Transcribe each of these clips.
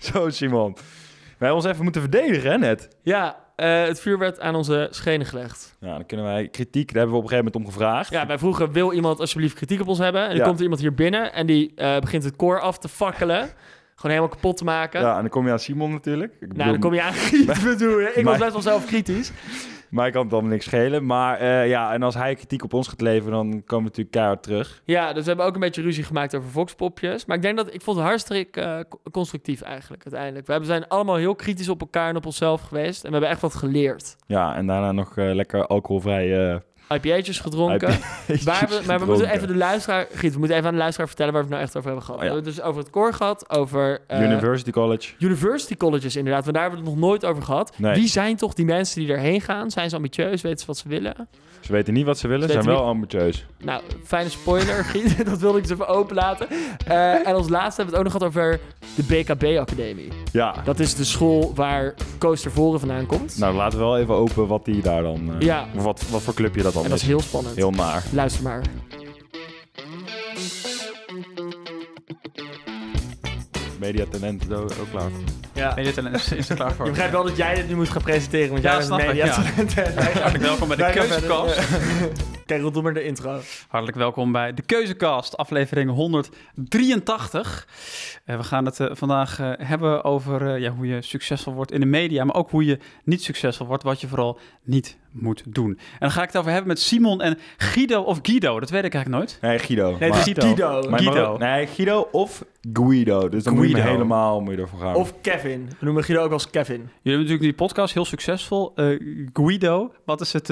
Zo, Simon. Wij hebben ons even moeten verdedigen, hè, net. Ja, eh, het vuur werd aan onze schenen gelegd. Ja, dan kunnen wij kritiek, daar hebben we op een gegeven moment om gevraagd. Ja, wij vroegen, wil iemand alsjeblieft kritiek op ons hebben? En dan Ja. komt er iemand hier binnen en die eh, begint het koor af te fakkelen. Gewoon helemaal kapot te maken. Ja, en dan kom je aan Simon natuurlijk. Ik Nou, bedoel, dan kom je aan Giet, bedoel je. Ik was best wel zelf kritisch. Mij kan het dan niks schelen. Maar eh, ja, en als hij kritiek op ons gaat leveren, dan komen we natuurlijk keihard terug. Ja, dus we hebben ook een beetje ruzie gemaakt over Voxpopjes. Maar ik denk dat ik vond het hartstikke eh, co- constructief eigenlijk uiteindelijk. We zijn allemaal heel kritisch op elkaar en op onszelf geweest. En we hebben echt wat geleerd. Ja, en daarna nog eh, lekker alcoholvrij... IPA'tjes gedronken. IPA'tjes Waar we, maar we moeten even de luisteraar... Giet, we moeten even aan de luisteraar vertellen waar we het nou echt over hebben gehad. Oh ja. We hebben het dus over het koor gehad, over... eh, University College. University colleges inderdaad, want daar hebben we het nog nooit over gehad. Nee. Wie zijn toch die mensen die erheen gaan? Zijn ze ambitieus? Weten ze wat ze willen? Ze weten niet wat ze willen, Ze zijn wel ambitieus. Nou, fijne spoiler, Giet. dat wilde ik dus even openlaten. Eh, en als laatste hebben we het ook nog gehad over de BKB-academie. Ja, Dat is de school waar Koos Tervoren vandaan komt. nou laten we wel even open wat die daar dan... eh, Ja. Of wat, wat voor clubje dat dan en dat is heel spannend. Heel naar. Luister maar. Mediatalent is ook ook klaar. Ja. Mediatalent is, is er klaar voor. Je begrijpt wel dat jij dit nu moet gaan presenteren, want Ja, jij bent snap ik, media. ja. Hartelijk welkom bij de Keuzekast. Kijk, rondom maar de intro. Hartelijk welkom bij de Keuzekast, aflevering 183. Eh, we gaan het eh, vandaag eh, hebben over ja, hoe je succesvol wordt in de media, maar ook hoe je niet succesvol wordt, wat je vooral niet moet doen. En dan ga ik het over hebben met Simon en Guido of Guido, dat weet ik eigenlijk nooit. Nee, Guido. Nee, maar, Guido. maar- Guido. maar- nee, Guido of Guido. Dus dan moet je Guido. helemaal moet je ervoor gaan. Of Kevin. We noemen Guido ook als Kevin. Jullie hebben natuurlijk die podcast heel succesvol. Eh, Guido, wat is het,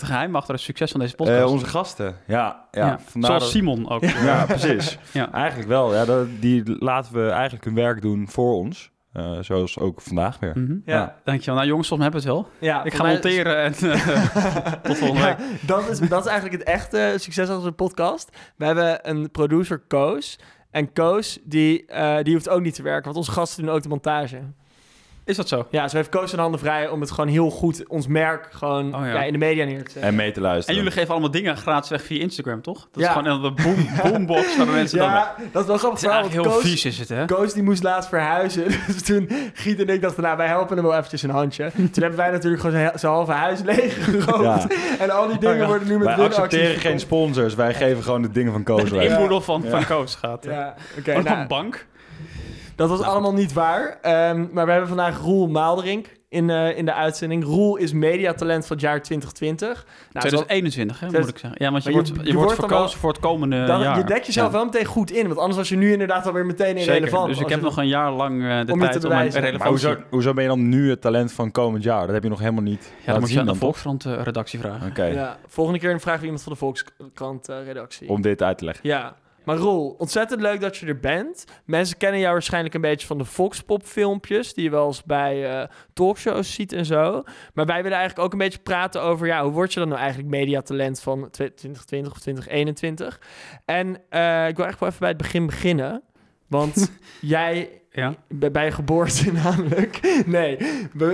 het geheim achter het succes van deze podcast? Eh, onze gasten. Ja, ja. Ja, vandaar zoals dat- Simon ook. Ja, precies. Ja. Eigenlijk wel. Ja, dat, die laten we eigenlijk hun werk doen voor ons. Eh, zoals ook vandaag weer. Mhm. Ja. Dankjewel. Nou jongens, mij hebben we het wel. Ja, Ik ga mij- monteren en eh, tot volgende week. Dat, is, dat is eigenlijk het echte succes van onze podcast. We hebben een producer, Koos. En Koos, die, eh, die hoeft ook niet te werken, want onze gasten doen ook de montage. Is dat zo? Ja, zo heeft Koos zijn handen vrij om het gewoon heel goed, ons merk, gewoon Oh ja. ja, in de media neer te zetten. En mee te En luisteren. jullie geven allemaal dingen gratis weg via Instagram, toch? Dat Ja. is gewoon een boom, boombox waar de mensen dan... ja, dat is wel grappig. Het is verhaal, heel Koos, vies is het, hè? Koos die moest laatst verhuizen. Dus toen Giet en ik dachten, nou, wij helpen hem wel eventjes een handje. Toen hebben wij natuurlijk gewoon zijn, halve huis leeggerookt. Ja. En al die dingen Oh ja. worden nu met Wij accepteren geen sponsors. Wij geven gewoon de dingen van Koos De weg. inboedel van, Ja. van Koos gaat. Ja. Ja, oké. Ook nou, een bank. Dat was allemaal niet waar. Ehm, maar we hebben vandaag Roel Maalderink in, eh, in de uitzending. Roel is mediatalent van het jaar 2020. Nou, zo- 2021, hè, moet ik zeggen. Ja, want je, wordt, je, je wordt verkozen voor het komende dan, jaar. je dekt jezelf Ja. wel meteen goed in. Want anders was je nu inderdaad alweer meteen Zeker. irrelevant. Dus ik heb je- nog een jaar lang eh, de Om je te tijd om een relevantie... hoezo, hoezo ben je dan nu het talent van komend jaar? Dat heb je nog helemaal niet Ja, dan laten moet je zien aan de? Volkskrant-redactie vragen. Oké, Ja, volgende keer vragen we iemand van de Volkskrant-redactie. om dit uit te leggen. Ja. Maar Roel, ontzettend leuk dat je er bent. Mensen kennen jou waarschijnlijk een beetje van de Foxpop-filmpjes... die je wel eens bij eh, talkshows ziet en zo. Maar wij willen eigenlijk ook een beetje praten over... ja, hoe word je dan nou eigenlijk mediatalent van 2020 of 2021? En eh, ik wil echt wel even bij het begin beginnen. Want jij Ja? bij, geboorte namelijk. Nee,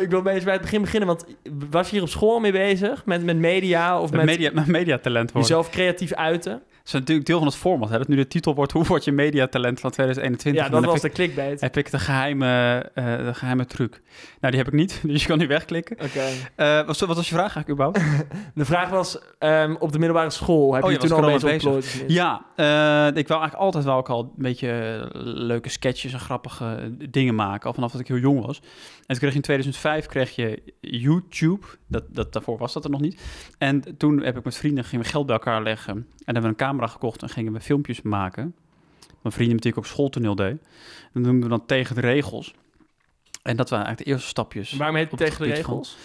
ik wil bij het begin beginnen. Want was je hier op school al mee bezig? Met, met media of Met met media, met mediatalent worden. jezelf creatief uiten? Is natuurlijk deel van het format. Hè? Dat nu de titel wordt Hoe word je mediatalent van 2021? Ja, dat dan was de clickbait. heb ik de geheime, eh, de geheime truc. Nou, die heb ik niet, dus je kan nu wegklikken. Oké. Eh, wat, wat was je vraag eigenlijk überhaupt? De vraag was, ehm, op de middelbare school heb Oh, je je toen al er al bezig? Ja, eh, ik wou eigenlijk altijd wel ook al een beetje leuke sketches en grappige dingen maken. Al vanaf dat ik heel jong was. En toen kreeg je in 2005 kreeg je YouTube. Dat, dat, daarvoor was dat er nog niet. En toen heb ik met vrienden gingen we geld bij elkaar leggen. En hebben we een camera gekocht en gingen we filmpjes maken. Mijn vrienden met die ik op schooltoneel deed. En dat noemden we dan tegen de regels. En dat waren eigenlijk de eerste stapjes. Waarom heet het op het tegen de regels?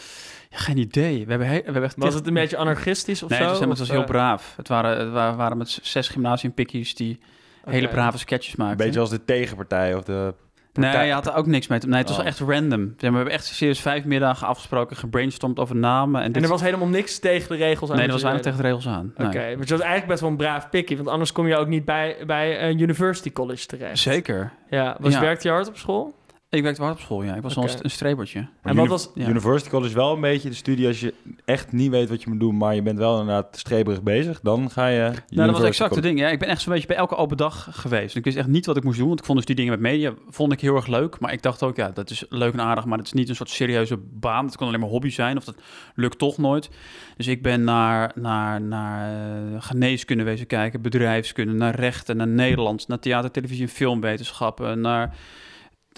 Ja, geen idee. We hebben, he- we hebben echt Was het een beetje anarchistisch of nee, zo? het was, het Of, was heel eh, braaf. Het waren, het waren, waren met zes gymnasiumpikkies die hele brave sketches Een maakten. beetje als de tegenpartij of de... Nee, je had er ook niks mee. te- Nee, het was Oh. echt random. We hebben echt serieus vijf middagen afgesproken, gebrainstormd over namen. En, En dit... er was helemaal niks tegen de regels aan? nee, er was je weinig tegen de regels aan. Nee. Oké, maar je was eigenlijk best wel een braaf pikkie, want anders kom je ook niet bij, bij een university college terecht. Zeker. Ja, was, Ja. werkte je hard op school? Ik werkte hard op school, ja. Ik was Oké. al een, een strebertje. En wat was... Ja. University College is wel een beetje de studie als je echt niet weet wat je moet doen, maar je bent wel inderdaad streberig bezig, dan ga je Nou, dat was exact het ding. Ja, ik ben echt zo'n beetje bij elke open dag geweest. Ik wist echt niet wat ik moest doen, want ik vond dus die dingen met media vond ik heel erg leuk. Maar ik dacht ook, ja, dat is leuk en aardig, maar het is niet een soort serieuze baan. Het kan alleen maar hobby zijn, of dat lukt toch nooit. Dus ik ben naar, naar, naar eh, geneeskunde wezen kijken, bedrijfskunde, naar rechten, naar Nederlands, naar theater, televisie en filmwetenschappen, naar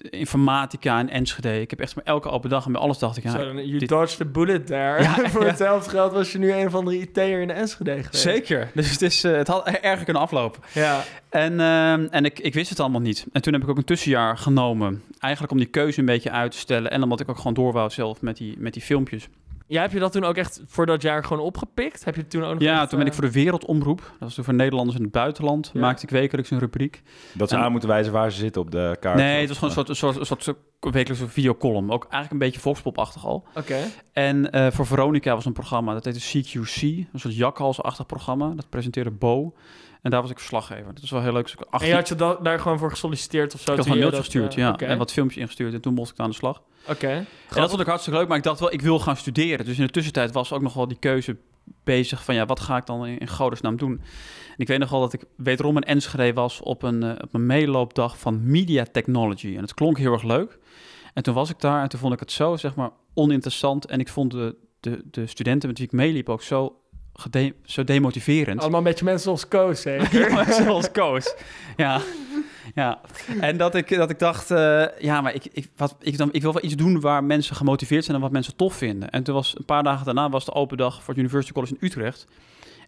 informatica en Enschede. Ik heb echt maar elke open dag en bij alles dacht ik, ja, dan- you dit- dodged the bullet there. Ja, Voor ja. het helft geld was je nu een van de IT'er in de Enschede geweest. Zeker. Dus het, is, eh, het had erger kunnen aflopen. Ja. En, ehm, en ik, ik wist het allemaal niet. En toen heb ik ook een tussenjaar genomen. Eigenlijk om die keuze een beetje uit te stellen. En omdat ik ook gewoon door wou zelf met die, met die filmpjes. Ja, heb je dat toen ook echt voor dat jaar gewoon opgepikt? Heb je toen ook nog Ja, echt, toen ben ik eh, voor de Wereldomroep. Dat was toen voor Nederlanders in het buitenland. Ja. Maakte ik wekelijks een rubriek. Dat ze En- aan moeten wijzen waar ze zitten op de kaart. Nee, het was gewoon een soort, een soort, een soort, soort wekelijkse videocolumn. Ook eigenlijk een beetje volkspopachtig al. Oké. En eh, voor Veronica was een programma, dat heette CQC. Een soort jakhalsachtig programma. Dat presenteerde Bo. En daar was ik verslaggever. Dat was wel heel leuk. Dus ik En 18 je had je da- daar gewoon voor gesolliciteerd of zo? ik had een je mailtje gestuurd, eh, ja. En wat filmpjes ingestuurd. En toen mocht ik aan de slag. Oké. En dat vond ik hartstikke leuk, maar ik dacht wel, ik wil gaan studeren. Dus in de tussentijd was ook nog wel die keuze bezig van, ja, wat ga ik dan in, in godesnaam doen? En ik weet nog wel dat ik wederom een Enschede was op een, eh, op een meeloopdag van Media Technology. En het klonk heel erg leuk. En toen was ik daar en toen vond ik het zo, zeg maar, oninteressant. En ik vond de, de, de studenten met wie ik meeliep ook zo, gede- zo demotiverend. Allemaal een beetje mensen zoals Koos, zeker? Zoals Koos. Ja. ja. En dat ik, dat ik dacht, eh, ja, maar ik, ik, wat, ik, dan, ik wil wel iets doen waar mensen gemotiveerd zijn en wat mensen tof vinden. En toen was een paar dagen daarna was de open dag voor het University College in Utrecht.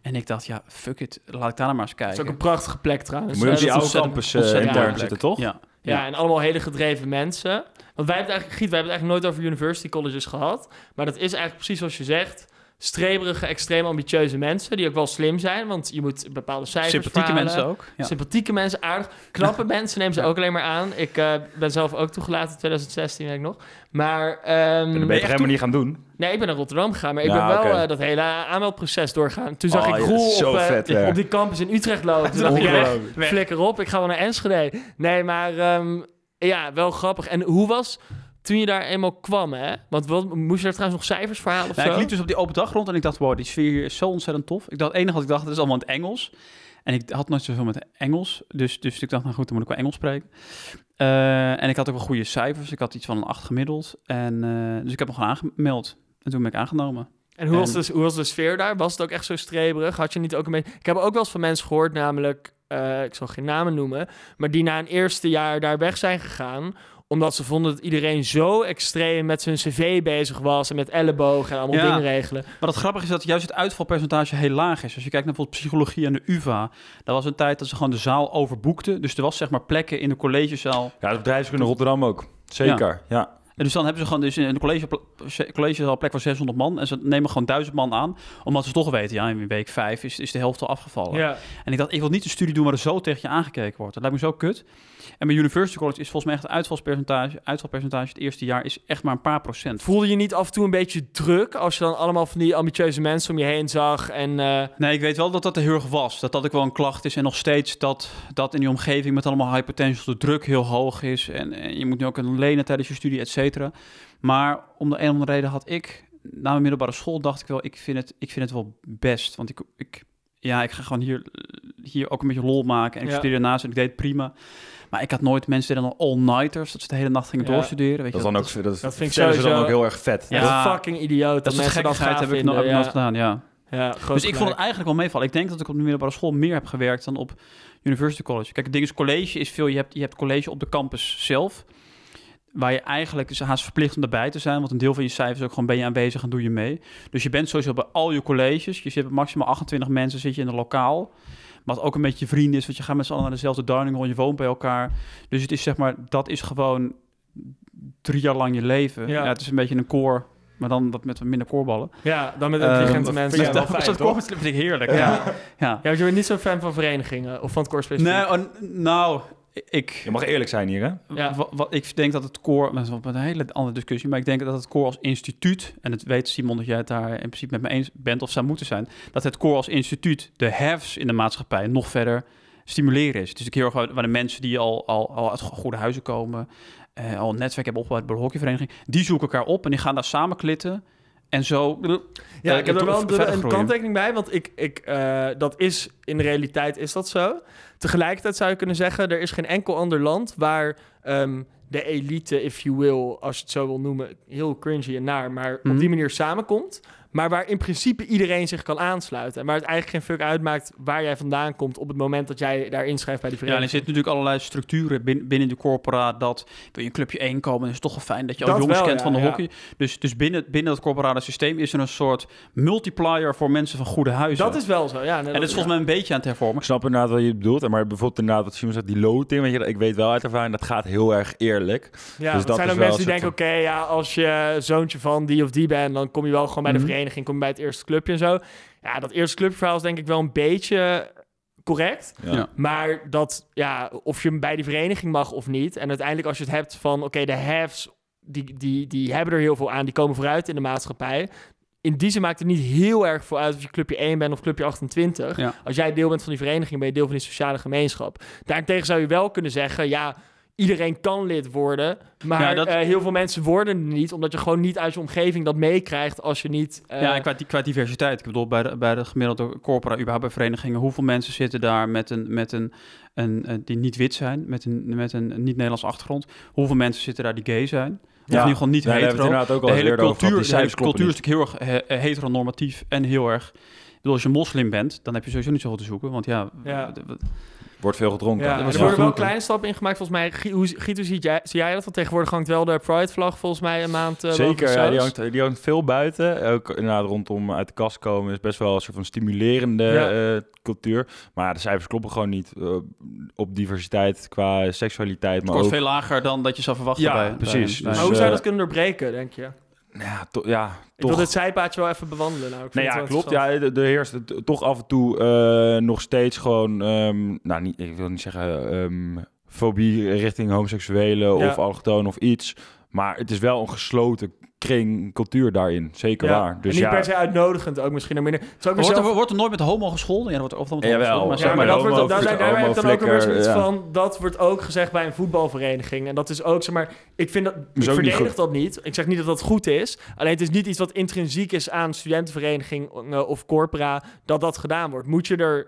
En ik dacht, ja, fuck it, laat ik daar nou maar eens kijken. is ook een prachtige plek trouwens. Moet je die oude campus intern zitten, toch? Ja. Ja, en allemaal hele gedreven mensen. Want wij hebben het eigenlijk, Giet, wij hebben het eigenlijk nooit over university colleges gehad. Maar dat is eigenlijk precies zoals je zegt. Streberige, extreem ambitieuze mensen. Die ook wel slim zijn, want je moet bepaalde cijfers Sympathieke verhalen. mensen ook. Ja. Sympathieke mensen, aardig. Knappe mensen nemen ze ook alleen maar aan. Ik eh, ben zelf ook toegelaten in 2016, weet ik nog. Maar... Dat ben je helemaal niet gaan doen? Nee, ik ben naar Rotterdam gegaan, maar ik Ja, ben wel eh, dat hele aanmeldproces doorgaan. Toen zag Oh, ik Roel op, eh, vet, op die campus in Utrecht lopen. Toen dacht ik, flikker op, ik ga wel naar Enschede. Nee, maar ehm, ja, wel grappig. En hoe was toen je daar eenmaal kwam, hè? Want wat, moest je daar trouwens nog cijfers verhalen of Nou, zo? ik liep dus op die open dag rond en ik dacht, wow, die sfeer hier is zo ontzettend tof. Ik dacht, het enige wat ik dacht, het is allemaal in het Engels. En ik had nooit zoveel met Engels. Dus, dus ik dacht, nou goed, dan moet ik wel Engels spreken. Eh, en ik had ook wel goede cijfers. Ik had iets van een 8 gemiddeld. En, eh, dus ik heb me gewoon aangemeld. En toen ben ik aangenomen. En hoe was, En- de, hoe was de sfeer daar? Was het ook echt zo streberig? Had je niet ook een beetje... Ik heb ook wel eens van mensen gehoord, namelijk... eh, ik zal geen namen noemen... maar die na een eerste jaar daar weg zijn gegaan... omdat ze vonden dat iedereen zo extreem met zijn cv bezig was... en met ellebogen en allemaal Ja. dingen regelen. Maar het grappige is dat juist het uitvalpercentage heel laag is. Als je kijkt naar bijvoorbeeld psychologie en de UvA... dat was een tijd dat ze gewoon de zaal overboekten. Dus er was zeg maar plekken in de collegezaal... Ja, de bedrijfskunde Rotterdam ook. Zeker, ja. En dus dan hebben ze gewoon dus in de college, collegezaal plek voor 600 man. En ze nemen gewoon 1000 man aan. Omdat ze toch weten, ja, in week 5 is, is de helft al afgevallen. Ja. En ik dacht, ik wil niet een studie doen waar er zo tegen je aangekeken wordt. Dat lijkt me zo kut. En bij University College is volgens mij echt het uitvalspercentage, uitvalpercentage het eerste jaar is echt maar een paar procent. Voelde je niet af en toe een beetje druk... als je dan allemaal van die ambitieuze mensen om je heen zag... en eh, Nee, ik weet wel dat dat er heel erg was. Dat dat ook wel een klacht is. En nog steeds dat, dat in die omgeving met allemaal high potential de druk heel hoog is. En, en je moet nu ook een lenen tijdens je studie, et cetera. Maar om de een of andere reden had ik, na mijn middelbare school, dacht ik wel, ik vind het, ik vind het wel best. Want ik, ik, ja, ik ga gewoon hier, hier ook een beetje lol maken. En ik Ja. studeer daarnaast en ik deed prima. Maar ik had nooit mensen die dan all-nighters, dat ze de hele nacht gingen Ja. doorstuderen. Weet Dat je, is dan ook, dat, Dat vind ik ze dan sowieso- ook heel erg vet. Ja. dat is fucking idioot. dat is dat gekkigheid gaaf heb ik, no- heb ik vinden, nooit gedaan, ja. Ja, Dus ik vond het eigenlijk wel meevallen. Ik denk dat ik op de middelbare school meer heb gewerkt dan op University College. Kijk, het ding is, college is veel... Je hebt, je hebt college op de campus zelf... waar je eigenlijk is haast verplicht om erbij te zijn... want een deel van je cijfers is ook gewoon ben je aanwezig en doe je mee. Dus je bent sowieso bij al je colleges. Je zit met maximaal 28 mensen zit je in een lokaal... Wat ook een beetje je vrienden is, want je gaat met z'n allen naar dezelfde dining hall, je woont bij elkaar. Dus het is zeg maar, dat is gewoon drie jaar lang je leven. Ja. Ja. het is een beetje een koor, maar dan wat met wat minder koorballen. Ja, dan met Ehm, intelligente dat mensen. Ja, fijn, toch? toch? vind ik heerlijk, Ja. ja. ja. Ja, je bent niet zo'n fan van verenigingen of van het koor specifiek. Nee, oh, nou, ik, Je mag eerlijk zijn hier, hè? Ja. wa- wa- ik denk dat het koor, dat is wel een hele andere discussie, maar ik denk dat het koor als instituut, en het weet Simon dat jij het daar in principe met me eens bent of zou moeten zijn, dat het koor als instituut de haves in de maatschappij nog verder stimuleren is. Het is ook heel erg waar de mensen die al, al, al uit goede huizen komen, eh, al een netwerk hebben opgebouwd bij de hockeyvereniging. Die zoeken elkaar op en die gaan daar samen klitten. En zo... Ja, eh, ik heb er wel een, kanttekening bij, want ik, ik, eh, dat is in de realiteit is dat zo. Tegelijkertijd zou je kunnen zeggen, er is geen enkel ander land waar ehm, de elite, if you will, als je het zo wil noemen, heel cringy en naar, maar Mhm. op die manier samenkomt. Maar waar in principe iedereen zich kan aansluiten. En waar het eigenlijk geen fuck uitmaakt waar jij vandaan komt op het moment dat jij daar inschrijft bij die Ja, en er vereniging. zitten natuurlijk allerlei structuren bin- binnen de corporaat dat wil je een clubje 1 komen, dan is het toch wel fijn dat je al Dat jongens wel, kent ja, van de ja. hockey. Dus, dus binnen, binnen het corporate systeem is er een soort multiplier voor mensen van goede huizen. dat is wel zo, ja. en dat is volgens mij een beetje aan het hervormen. Ik snap inderdaad wat je bedoelt. Maar bijvoorbeeld inderdaad wat Simon zegt, die loting. Weet je, ik weet wel uit ervaring, dat gaat heel erg eerlijk. Ja, Dus dat zijn ook mensen die denken, oké, ja, als je zoontje van die of die bent, dan kom je wel gewoon bij de Mhm. Vereniging, kom je bij het eerste clubje en zo. Ja, dat eerste clubverhaal is denk ik wel een beetje correct. Ja. Ja. Maar dat, ja, of je bij die vereniging mag of niet. En uiteindelijk als je het hebt van, oké, de haves, die, die, die hebben er heel veel aan, die komen vooruit in de maatschappij. In die zin maakt het niet heel erg veel uit of je clubje 1 bent of clubje 28. Ja. Als jij deel bent van die vereniging, ben je deel van die sociale gemeenschap. Daarentegen zou je wel kunnen zeggen, ja, iedereen kan lid worden. Maar Ja, dat- eh, heel veel mensen worden er niet, omdat je gewoon niet uit je omgeving dat meekrijgt als je niet... eh, ja, en qua, die- qua diversiteit. Ik bedoel, bij de, bij de gemiddelde corpora, überhaupt bij verenigingen, hoeveel mensen zitten daar met een, met een, een, een- die niet wit zijn, met een, met een niet-Nederlandse achtergrond? Hoeveel mensen zitten daar die gay zijn? Of in ieder geval niet daar hebben we hetero? het inderdaad ook al de hele over cultuur, Die de hele cultuur is natuurlijk heel erg he- heteronormatief en heel erg... Ik bedoel, als je moslim bent, dan heb je sowieso niet zoveel te zoeken. Want ja, Ja. Wordt veel gedronken. Ja, er worden wel genoeg, kleine stappen ingemaakt. Volgens mij, hoe, Giet, hoe ziet jij, zie jij dat? Want tegenwoordig hangt wel de Pride-vlag volgens mij een maand eh, Zeker, ja, die, hangt, die hangt veel buiten. Ook inderdaad rondom uit de kast komen is best wel een soort van stimulerende Ja. eh, cultuur. Maar de cijfers kloppen gewoon niet eh, op diversiteit qua seksualiteit. het Maar wordt ook, veel lager dan dat je zou verwachten Ja, bij... precies. bij- Dus, Maar hoe zou je dat kunnen doorbreken, denk je? Ja, to- ja, Ik wil toch. dit zijpaadje wel even bewandelen. Nou, ik vind Nee, het ja, klopt. Ja, er- er heerst toch af en toe eh, nog steeds gewoon, ehm, nou, niet, ik wil niet zeggen ehm, fobie richting homoseksuelen Ja. of allochtonen of iets. Maar het is wel een gesloten kring cultuur daarin. Zeker Ja, waar. en Dus niet ja, per se uitnodigend ook misschien. nog minder. Ook Wordt er, wordt er nooit met homo gescholden? Ja, wordt er of Jawel. gescholden, maar Ja, zeg maar maar dat wordt, homo- daar, daar, daar heb ik dan ook weer zoiets van... Dat wordt ook gezegd bij een voetbalvereniging. En dat is ook, zeg maar... Ik vind dat... Ik verdedig dat niet. Ik zeg niet dat dat goed is. Alleen het is niet iets wat intrinsiek is aan studentenvereniging of corpora... dat dat gedaan wordt. Moet je er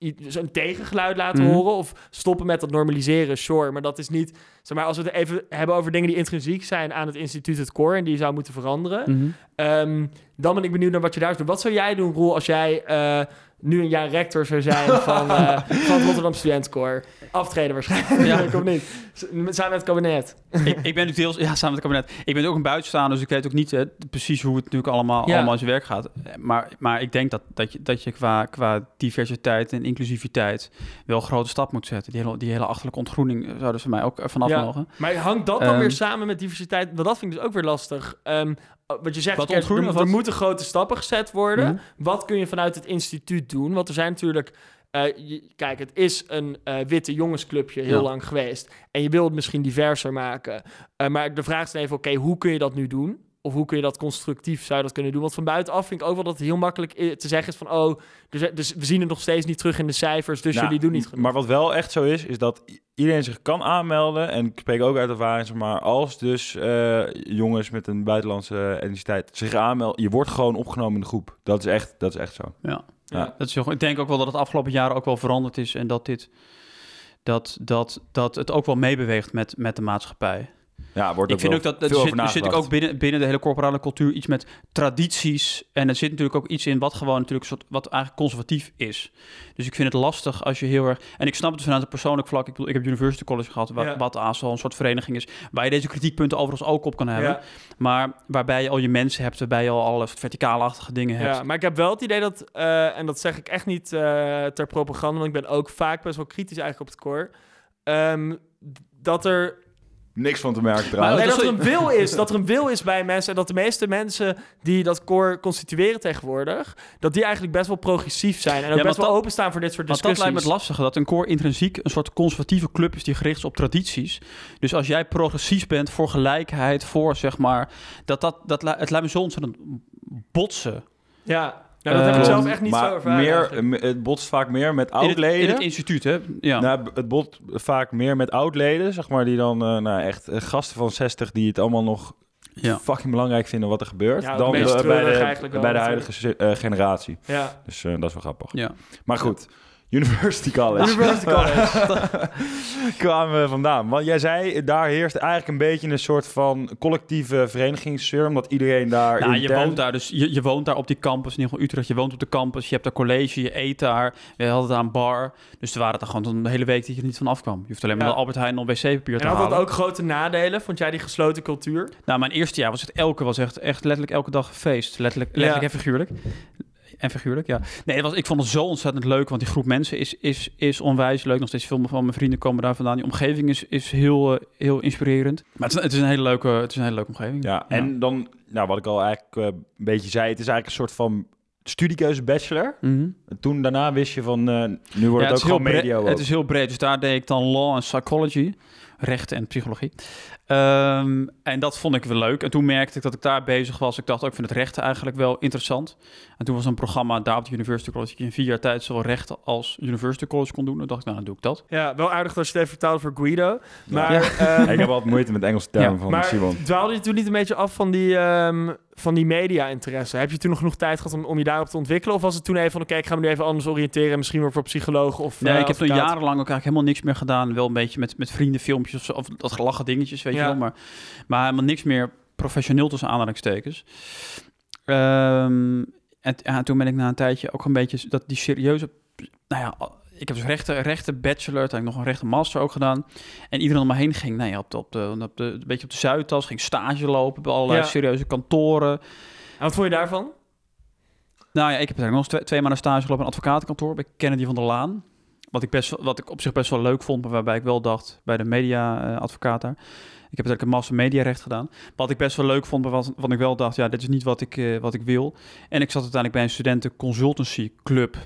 een tegengeluid laten Mhm. horen... of stoppen met dat normaliseren, sure. Maar dat is niet... Zeg maar, als we het even hebben over dingen die intrinsiek zijn... aan het instituut het core en die zou moeten veranderen... Mhm. Ehm, dan ben ik benieuwd naar wat je daar doet. Wat zou jij doen, Roel, als jij eh, nu een jaar rector zou zijn van, eh, van het Rotterdam Studentkoor? Aftreden waarschijnlijk, Ja. of niet? Samen met het kabinet. ik, ik ben natuurlijk deels, ja, samen met het kabinet. Ik ben ook een buitenstaander, dus ik weet ook niet hè, precies hoe het natuurlijk allemaal, Ja. allemaal in zijn werk gaat. Eh, Maar, maar ik denk dat, dat je, dat je qua, qua diversiteit en inclusiviteit wel een grote stap moet zetten. Die hele, die hele achterlijke ontgroening eh, zouden ze mij ook eh, vanaf Ja. mogen. Maar hangt dat dan Ehm. weer samen met diversiteit? Want dat vind ik dus ook weer lastig. Ehm, wat je zegt, Wat kijk, ontgroeien er, wat? moeten grote stappen gezet worden. Mhm. Wat kun je vanuit het instituut doen? Want er zijn natuurlijk... eh, je- kijk, het is een eh, witte jongensclubje heel Ja. lang geweest. En je wil het misschien diverser maken. Eh, maar de vraag is dan even, oké, hoe kun je dat nu doen? Of hoe kun je dat constructief zou je dat kunnen doen? Want van buitenaf vind ik ook wel dat het heel makkelijk te zeggen is van... oh, dus, dus we zien het nog steeds niet terug in de cijfers, dus Nou, jullie doen niet genoeg. Maar wat wel echt zo is, is dat iedereen zich kan aanmelden. En ik spreek ook uit ervaring, zeg maar als dus eh, jongens met een buitenlandse etniciteit zich aanmelden, je wordt gewoon opgenomen in de groep. Dat is echt, dat is echt zo. Ja. Ja. Dat is, heel ik denk ook wel dat het afgelopen jaren ook wel veranderd is en dat dit dat, dat, dat het ook wel meebeweegt met, met de maatschappij. Ja, wordt Ik vind wel ook dat, er zit, er zit ook binnen, binnen de hele corporale cultuur iets met tradities. En er zit natuurlijk ook iets in wat gewoon natuurlijk een soort, wat eigenlijk conservatief is. Dus ik vind het lastig als je heel erg. En ik snap het vanuit het persoonlijk vlak. Ik bedoel, ik heb University College gehad, wat, Ja. wat ASO een soort vereniging is. Waar je deze kritiekpunten overigens ook op kan hebben. Ja. Maar waarbij je al je mensen hebt, waarbij je al alle verticaalachtige dingen hebt. Ja, maar ik heb wel het idee dat, eh, en dat zeg ik echt niet eh, ter propaganda, want ik ben ook vaak best wel kritisch eigenlijk op het core, ehm, dat er Niks van te merken Maar trouwens. Nee, dat dat er een wil is. Dat er een wil is bij mensen. En dat de meeste mensen die dat core constitueren tegenwoordig... dat die eigenlijk best wel progressief zijn. En ook Ja, best wel dat- openstaan voor dit soort Want dat discussies. lijkt me het lastige, dat een core intrinsiek een soort conservatieve club is die gericht is op tradities. Dus als jij progressief bent voor gelijkheid, voor zeg maar, dat dat, dat het lijkt me zo ontzettend botsen. Ja, Nou, dat heb ik Eh, zelf echt niet maar zo ervaren. meer, eigenlijk. het botst vaak meer met In het, in oud-leden. het instituut, hè? Ja. Nou, het bot vaak meer met oud-leden, zeg maar, die dan eh, nou, echt eh, gasten van 60 die het allemaal nog ja. fucking belangrijk vinden wat er gebeurt. Ja, dan eh, bij de, bij de huidige generatie. Ja. Dus eh, dat is wel grappig. ja. Maar goed, University College. University College. kwamen we vandaan. Want jij zei, daar heerst eigenlijk een beetje een soort van collectieve verenigingssfeer, omdat iedereen daar Nou, je woont daar dus, je, je woont daar op die campus, in ieder geval Utrecht, je woont op de campus, je hebt daar college, je eet daar, je had het aan een bar. Dus er waren er gewoon een hele week dat je er niet van afkwam. Je hoeft alleen maar Ja. naar Albert Heijn om wc-papier te En had halen. dat ook grote nadelen? Vond jij die gesloten cultuur? Nou, mijn eerste jaar was het elke, was echt, echt letterlijk elke dag feest. Letterlijk, letterlijk Ja. en figuurlijk. En figuurlijk, ja. Nee, het was, ik vond het zo ontzettend leuk, want die groep mensen is, is, is onwijs leuk. Nog steeds veel van mijn vrienden komen daar vandaan. Die omgeving is, is heel, eh, heel inspirerend. Maar het is, het is een hele leuke, het is een hele leuke omgeving. Ja, en dan, nou, wat ik al eigenlijk eh, een beetje zei, het is eigenlijk een soort van studiekeuze bachelor. Mhm. En toen daarna wist je van, eh, nu wordt Ja, het ook gewoon media. Het is heel breed. Dus daar deed ik dan law en psychology, rechten en psychologie. Ehm, en dat vond ik wel leuk. En toen merkte ik dat ik daar bezig was. Ik dacht ook, ik vind het rechten eigenlijk wel interessant. En toen was een programma daar op de University College... dat je in vier jaar tijd zowel rechten als University College kon doen. Toen dacht ik, nou, dan doe ik dat. Ja, wel aardig dat je het even vertaalde voor Guido. Maar, Ja. ehm, ik heb altijd moeite met Engelse termen Ja, van maar Simon. dwaalde je toen niet een beetje af van die, ehm, van die media-interesse? Heb je toen nog genoeg tijd gehad om, om je daarop te ontwikkelen? Of was het toen even van, oké, ik ga me nu even anders oriënteren... misschien weer voor psycholoog of Nee, eh, ik heb toen jarenlang ook eigenlijk helemaal niks meer gedaan. Wel een beetje met, met vrienden filmpjes of, zo, of dat gelachen dingetjes, weet Ja. je wel. Maar, maar helemaal niks meer professioneel tussen aanhalingstekens. Ehm, en ja, toen ben ik na een tijdje ook een beetje dat die serieuze... Nou ja, ik heb dus rechten, rechten bachelor, toen heb ik nog een rechten master ook gedaan. En iedereen om me heen ging, nou ja, op de, op de, op de, een beetje op de Zuidas, ging stage lopen bij allerlei Ja. serieuze kantoren. En wat vond je daarvan? Nou ja, ik heb eigenlijk nog eens twee, twee maanden stage gelopen in een advocatenkantoor bij Kennedy van der Laan. Wat ik, best, wel- wat ik op zich best wel leuk vond, maar waarbij ik wel dacht bij de media-advocaat daar. Ik heb uiteindelijk een master mediarecht gedaan. Wat ik best wel leuk vond, maar wat, wat ik wel dacht, ja, dit is niet wat ik, eh, wat ik wil. En ik zat uiteindelijk bij een studenten consultancy club.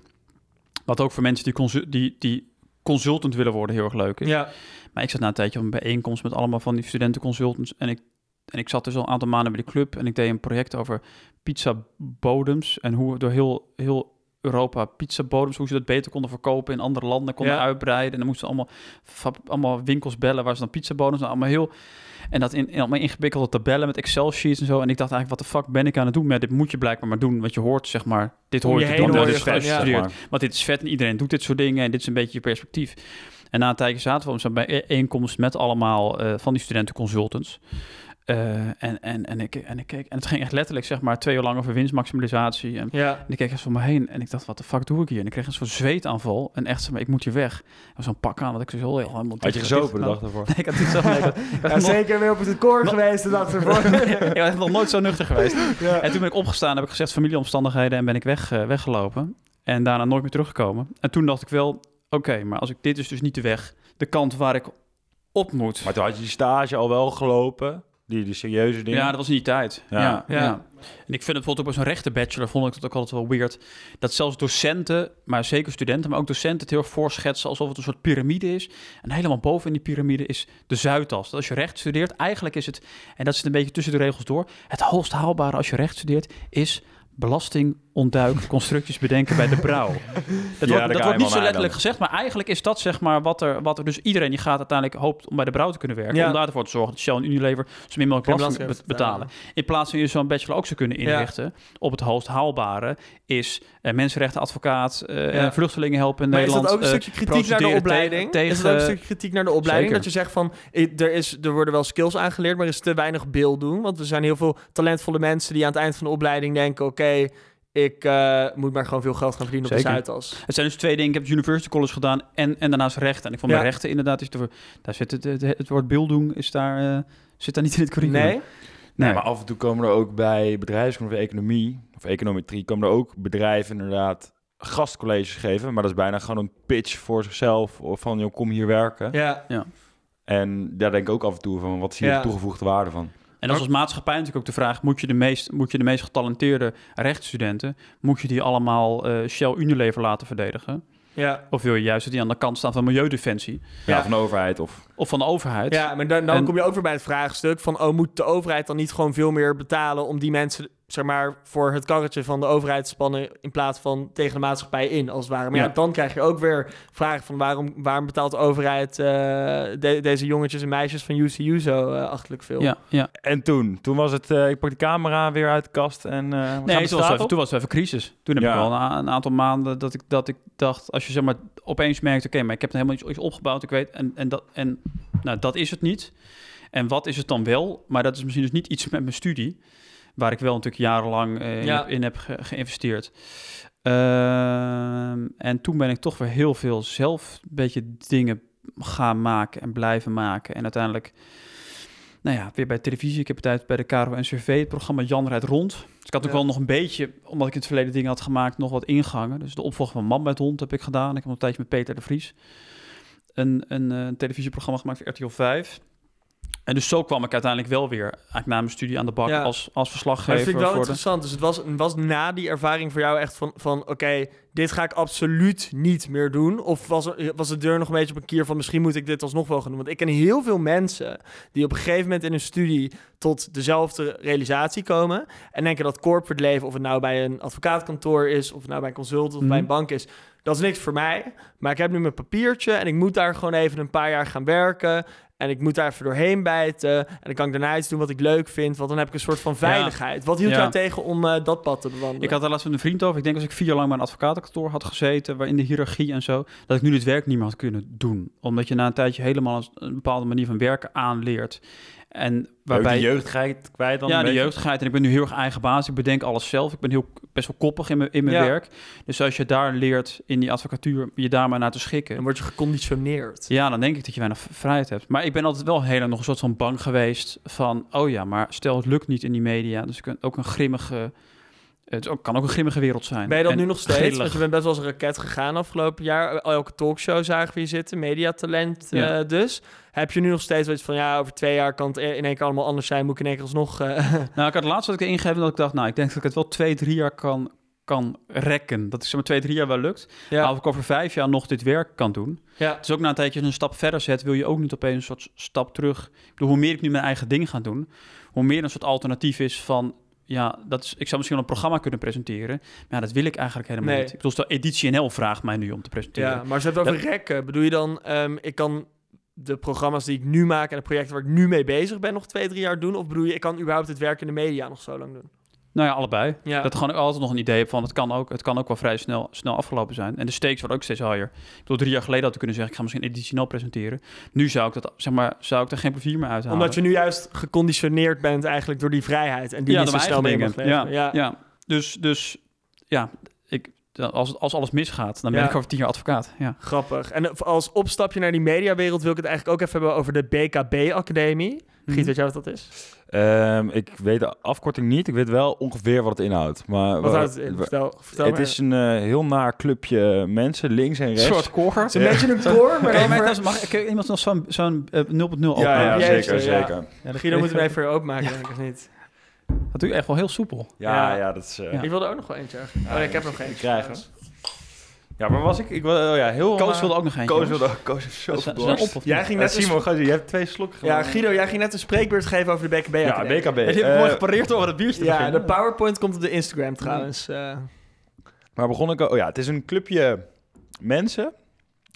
Wat ook voor mensen die, consu- die, die consultant willen worden heel erg leuk is. Ja. Maar ik zat na een tijdje op een bijeenkomst met allemaal van die studenten-consultants. En ik, en ik zat dus al een aantal maanden bij de club. En ik deed een project over pizza-bodems. En hoe we door heel, heel Europa pizza-bodems, hoe ze dat beter konden verkopen in andere landen, konden Ja. uitbreiden. En dan moesten allemaal, fab- allemaal winkels bellen waar ze dan pizza-bodems, nou, allemaal heel... En dat in, in allemaal ingewikkelde tabellen met Excel-sheets en zo. En ik dacht eigenlijk, wat de fuck ben ik aan het doen? Maar dit moet je blijkbaar maar doen, want je hoort zeg maar... Dit hoor je je dit is vet ja. maar. Want dit is vet en iedereen doet dit soort dingen en dit is een beetje je perspectief. En na een tijdje zaten we zo'n bijeenkomst met allemaal eh, van die studentenconsultants. Eh, en, en, en, ik, en ik keek, en het ging echt letterlijk zeg maar twee uur lang over winstmaximalisatie. En, Ja. en ik keek eens om me heen en ik dacht, wat de fuck doe ik hier? En ik kreeg een soort zweetaanval en echt zeg maar, ik moet hier weg. En zo'n pak aan dat ik zo heel helemaal... Had je gezopen de dag daarvoor? Nee, ik had niet zo... Nee, ik had, ik had Ja, nog- zeker weer op het record geweest de dag ervoor. ik was nog nooit zo nuchter geweest. Ja. En toen ben ik opgestaan, heb ik gezegd familieomstandigheden en ben ik weg, eh, weggelopen. En daarna nooit meer teruggekomen. En toen dacht ik wel, oké, maar als ik dit is dus niet de weg, de kant waar ik op moet. Maar toen had je die stage al wel gelopen, die, die serieuze dingen. Ja, dat was in die tijd. Ja. Ja. Ja. Ja, En ik vind het bijvoorbeeld ook bij zo'n rechten bachelor vond ik het ook altijd wel weird. Dat zelfs docenten, maar zeker studenten, maar ook docenten het heel erg voorschetsen alsof het een soort piramide is. En helemaal boven in die piramide is de Zuidas. Dat als je recht studeert, eigenlijk is het, en dat zit een beetje tussen de regels door, het hoogst haalbare als je recht studeert is belasting ontduiken, constructies bedenken bij de brouw. Dat wordt, dat wordt niet zo letterlijk dan. gezegd, maar eigenlijk is dat zeg maar wat er, wat er dus iedereen die gaat uiteindelijk hoopt om bij de brouw te kunnen werken, Ja. om daarvoor te zorgen dat Shell en Unilever zo min mogelijk belasting belasting be- betalen. In plaats van je zo'n bachelor ook zou kunnen Ja. inrichten op het hoogst haalbare, is eh, mensenrechtenadvocaat, Ja. vluchtelingen helpen in Maar Nederland. is dat ook een stukje kritiek naar de opleiding? tegen- is dat ook een stukje kritiek naar de opleiding? Zeker. Dat je zegt van, er, is, er worden wel skills aangeleerd, maar er is te weinig beeld doen. Want er zijn heel veel talentvolle mensen die aan het eind van de opleiding denken... oké, ik eh, moet maar gewoon veel geld gaan verdienen op de. Zuidas. Het zijn dus twee dingen. Ik heb het University College gedaan en, en daarnaast rechten. En ik vond Ja. bij rechten inderdaad, is er, daar zit het, het, het woord beelddoen is daar, eh, zit daar niet in het curriculum. Nee? Nee, maar af en toe komen er ook bij bedrijfskunde of economie of econometrie komen er ook bedrijven inderdaad gastcolleges geven, maar dat is bijna gewoon een pitch voor zichzelf of van joh, kom hier werken. Ja. En daar denk ik ook af en toe van wat zie je Ja. de toegevoegde waarde van. En dat is als maatschappij natuurlijk ook de vraag: moet je de meest, moet je de meest getalenteerde rechtsstudenten, moet je die allemaal eh, Shell Unilever laten verdedigen? Ja. Of wil je juist dat die aan de kant staan van Milieudefensie Ja, Ja. van de overheid of of van de overheid? ja, maar dan, dan En- kom je ook weer bij het vraagstuk van... oh, moet de overheid dan niet gewoon veel meer betalen... om die mensen zeg maar, voor het karretje van de overheid spannen in plaats van tegen de maatschappij in, als het ware. Maar ja, Ja. dan krijg je ook weer vragen van waarom, waarom betaalt de overheid eh, de- deze jongetjes en meisjes van UCU zo eh, achterlijk veel? Ja, ja. En toen? Toen was het, eh, ik pak de camera weer uit de kast en... eh Nee, toen was, even, toen was het even crisis. Toen heb Ja. ik wel een, aantal maanden dat ik, dat ik dacht, als je zeg maar opeens merkt, oké, maar ik heb helemaal iets, iets opgebouwd, ik weet, en, en, dat, en nou, dat is het niet. En wat is het dan wel? Maar dat is misschien dus niet iets met mijn studie, waar ik wel natuurlijk jarenlang eh, in, Ja. heb, in heb ge- geïnvesteerd. Ehm, en toen ben ik toch weer heel veel zelf een beetje dingen gaan maken en blijven maken. En uiteindelijk, nou ja, weer bij televisie. Ik heb het uit bij de KRO NCRV, het programma Jan rijdt rond. Dus ik had ook Ja. wel nog een beetje, omdat ik in het verleden dingen had gemaakt, nog wat ingangen. Dus de opvolger van Man met Hond heb ik gedaan. Ik heb nog een tijdje met Peter de Vries een, een, eh, een televisieprogramma gemaakt voor RTL 5. En dus zo kwam ik uiteindelijk wel weer, eigenlijk na mijn studie aan de bak Ja. als, als Maar dat verslaggever. vind ik wel voor de- interessant. Dus het was, was na die ervaring voor jou echt van, van oké, dit ga ik absoluut niet meer doen? Of was, er, was de deur nog een beetje op een kier van misschien moet ik dit alsnog wel gaan doen? Want ik ken heel veel mensen die op een gegeven moment in hun studie tot dezelfde realisatie komen. En denken dat corporate leven, of het nou bij een advocaatkantoor is, of het nou bij een consultant of Mhm. bij een bank is, dat is niks voor mij. Maar ik heb nu mijn papiertje en ik moet daar gewoon even een paar jaar gaan werken. En ik moet daar even doorheen bijten. En dan kan ik daarna iets doen wat ik leuk vind. Want dan heb ik een soort van veiligheid. Wat hield Ja. jou tegen om eh, dat pad te bewandelen? Ik had daar laatst met een vriend over. Ik denk als ik vier jaar lang bij een advocatenkantoor had gezeten, waarin de hiërarchie en zo, dat ik nu dit werk niet meer had kunnen doen. Omdat je na een tijdje helemaal een bepaalde manier van werken aanleert. En Waarbij de jeugdigheid kwijt dan ja, de jeugdigheid. En ik ben nu heel erg eigen baas. Ik bedenk alles zelf. Ik ben heel best wel koppig in mijn, in mijn Ja. werk. Dus als je daar leert in die advocatuur je daar maar naar te schikken. Dan word je geconditioneerd. Ja, dan denk ik dat je weinig vrijheid hebt. Maar ik ben altijd wel heel erg nog een soort van bang geweest van... oh ja, maar stel het lukt niet in die media. Dus kan ook een grimmige... Het ook- kan ook een grimmige wereld zijn. Ben je dat En nu nog steeds? grillig. Want je bent best wel als een raket gegaan afgelopen jaar. Elke talkshow zagen we je zitten. Mediatalent eh, dus. Heb je nu nog steeds iets van... ja, over twee jaar kan het in één keer allemaal anders zijn. Moet ik in één keer alsnog... eh, Nou, ik had laatst wat ik ingegeven dat ik dacht... nou, ik denk dat ik het wel twee, drie jaar kan, kan rekken. Dat is zeg maar twee, drie jaar wel lukt. ja. Maar of ik over vijf jaar nog dit werk kan doen... ja. Dus ook na een tijdje een stap verder zet, wil je ook niet opeens een soort stap terug. Ik bedoel, hoe meer ik nu mijn eigen ding ga doen, hoe meer een soort alternatief is van, ja, dat is, ik zou misschien wel een programma kunnen presenteren, maar ja, dat wil ik eigenlijk helemaal Nee. niet. Ik bedoel, stel, Editie NL vraagt mij nu om te presenteren. Ja, maar ze hebben het over rekken. Bedoel je dan, ehm, ik kan de programma's die ik nu maak en de projecten waar ik nu mee bezig ben nog twee, drie jaar doen? Of bedoel je, ik kan überhaupt het werk in de media nog zo lang doen? Nou ja, allebei. Ja. Dat gewoon altijd nog een idee heb van, het kan ook, het kan ook wel vrij snel, snel afgelopen zijn. En de stakes worden ook steeds higher. Ik bedoel, drie jaar geleden had ik kunnen zeggen, ik ga misschien Editie NL presenteren. Nu zou ik dat, zeg maar, zou ik er geen plezier meer uithalen. Omdat je nu juist geconditioneerd bent eigenlijk door die vrijheid. En die ja, niet zo snel mee mag. Ja, Ja. ja. Dus, dus ja, ik, als, als alles misgaat, dan ben Ja. ik over tien jaar advocaat. Ja. Grappig. En als opstapje naar die mediawereld wil ik het eigenlijk ook even hebben over de BKB-academie. Giet, Mhm. weet jij wat dat is? Ehm, ik weet de afkorting niet. Ik weet wel ongeveer wat het inhoudt. Maar Wat wa- houdt het in? Vertel, vertel het maar. is een eh, heel naar clubje mensen, links en Een rechts. soort koor. Het is een beetje een koor, maar dan trouwens- mag ik kan iemand nog zo'n zo'n eh, 0.0 ja, openen? ja, Jezus, zeker, ja. zeker. Ja, dat Guido moet hem ik- even weer openmaken, denk ik, of niet? Dat doe je echt wel heel soepel. Ja, Ja. ja, dat is... eh, Ja. Ik wilde ook nog wel eentje. Oh, nee, ik heb nog ik eentje. Ja, waar was ik? Ik wil, oh ja, heel... Koos eh, wilde ook nog eentje. Koos wilde ook... Koos zo is- op of Jij ging net Simon, ga je hebt twee slokken Ja, genomen. Guido, jij ging net een spreekbeurt geven over de BKB. Ja. BKB. Ja, die heb ik Eh, mooi gepareerd over het biertje Ja, beginnen. de PowerPoint komt op de Instagram trouwens. eh. Waar begon ik? Oh ja, het is een clubje mensen.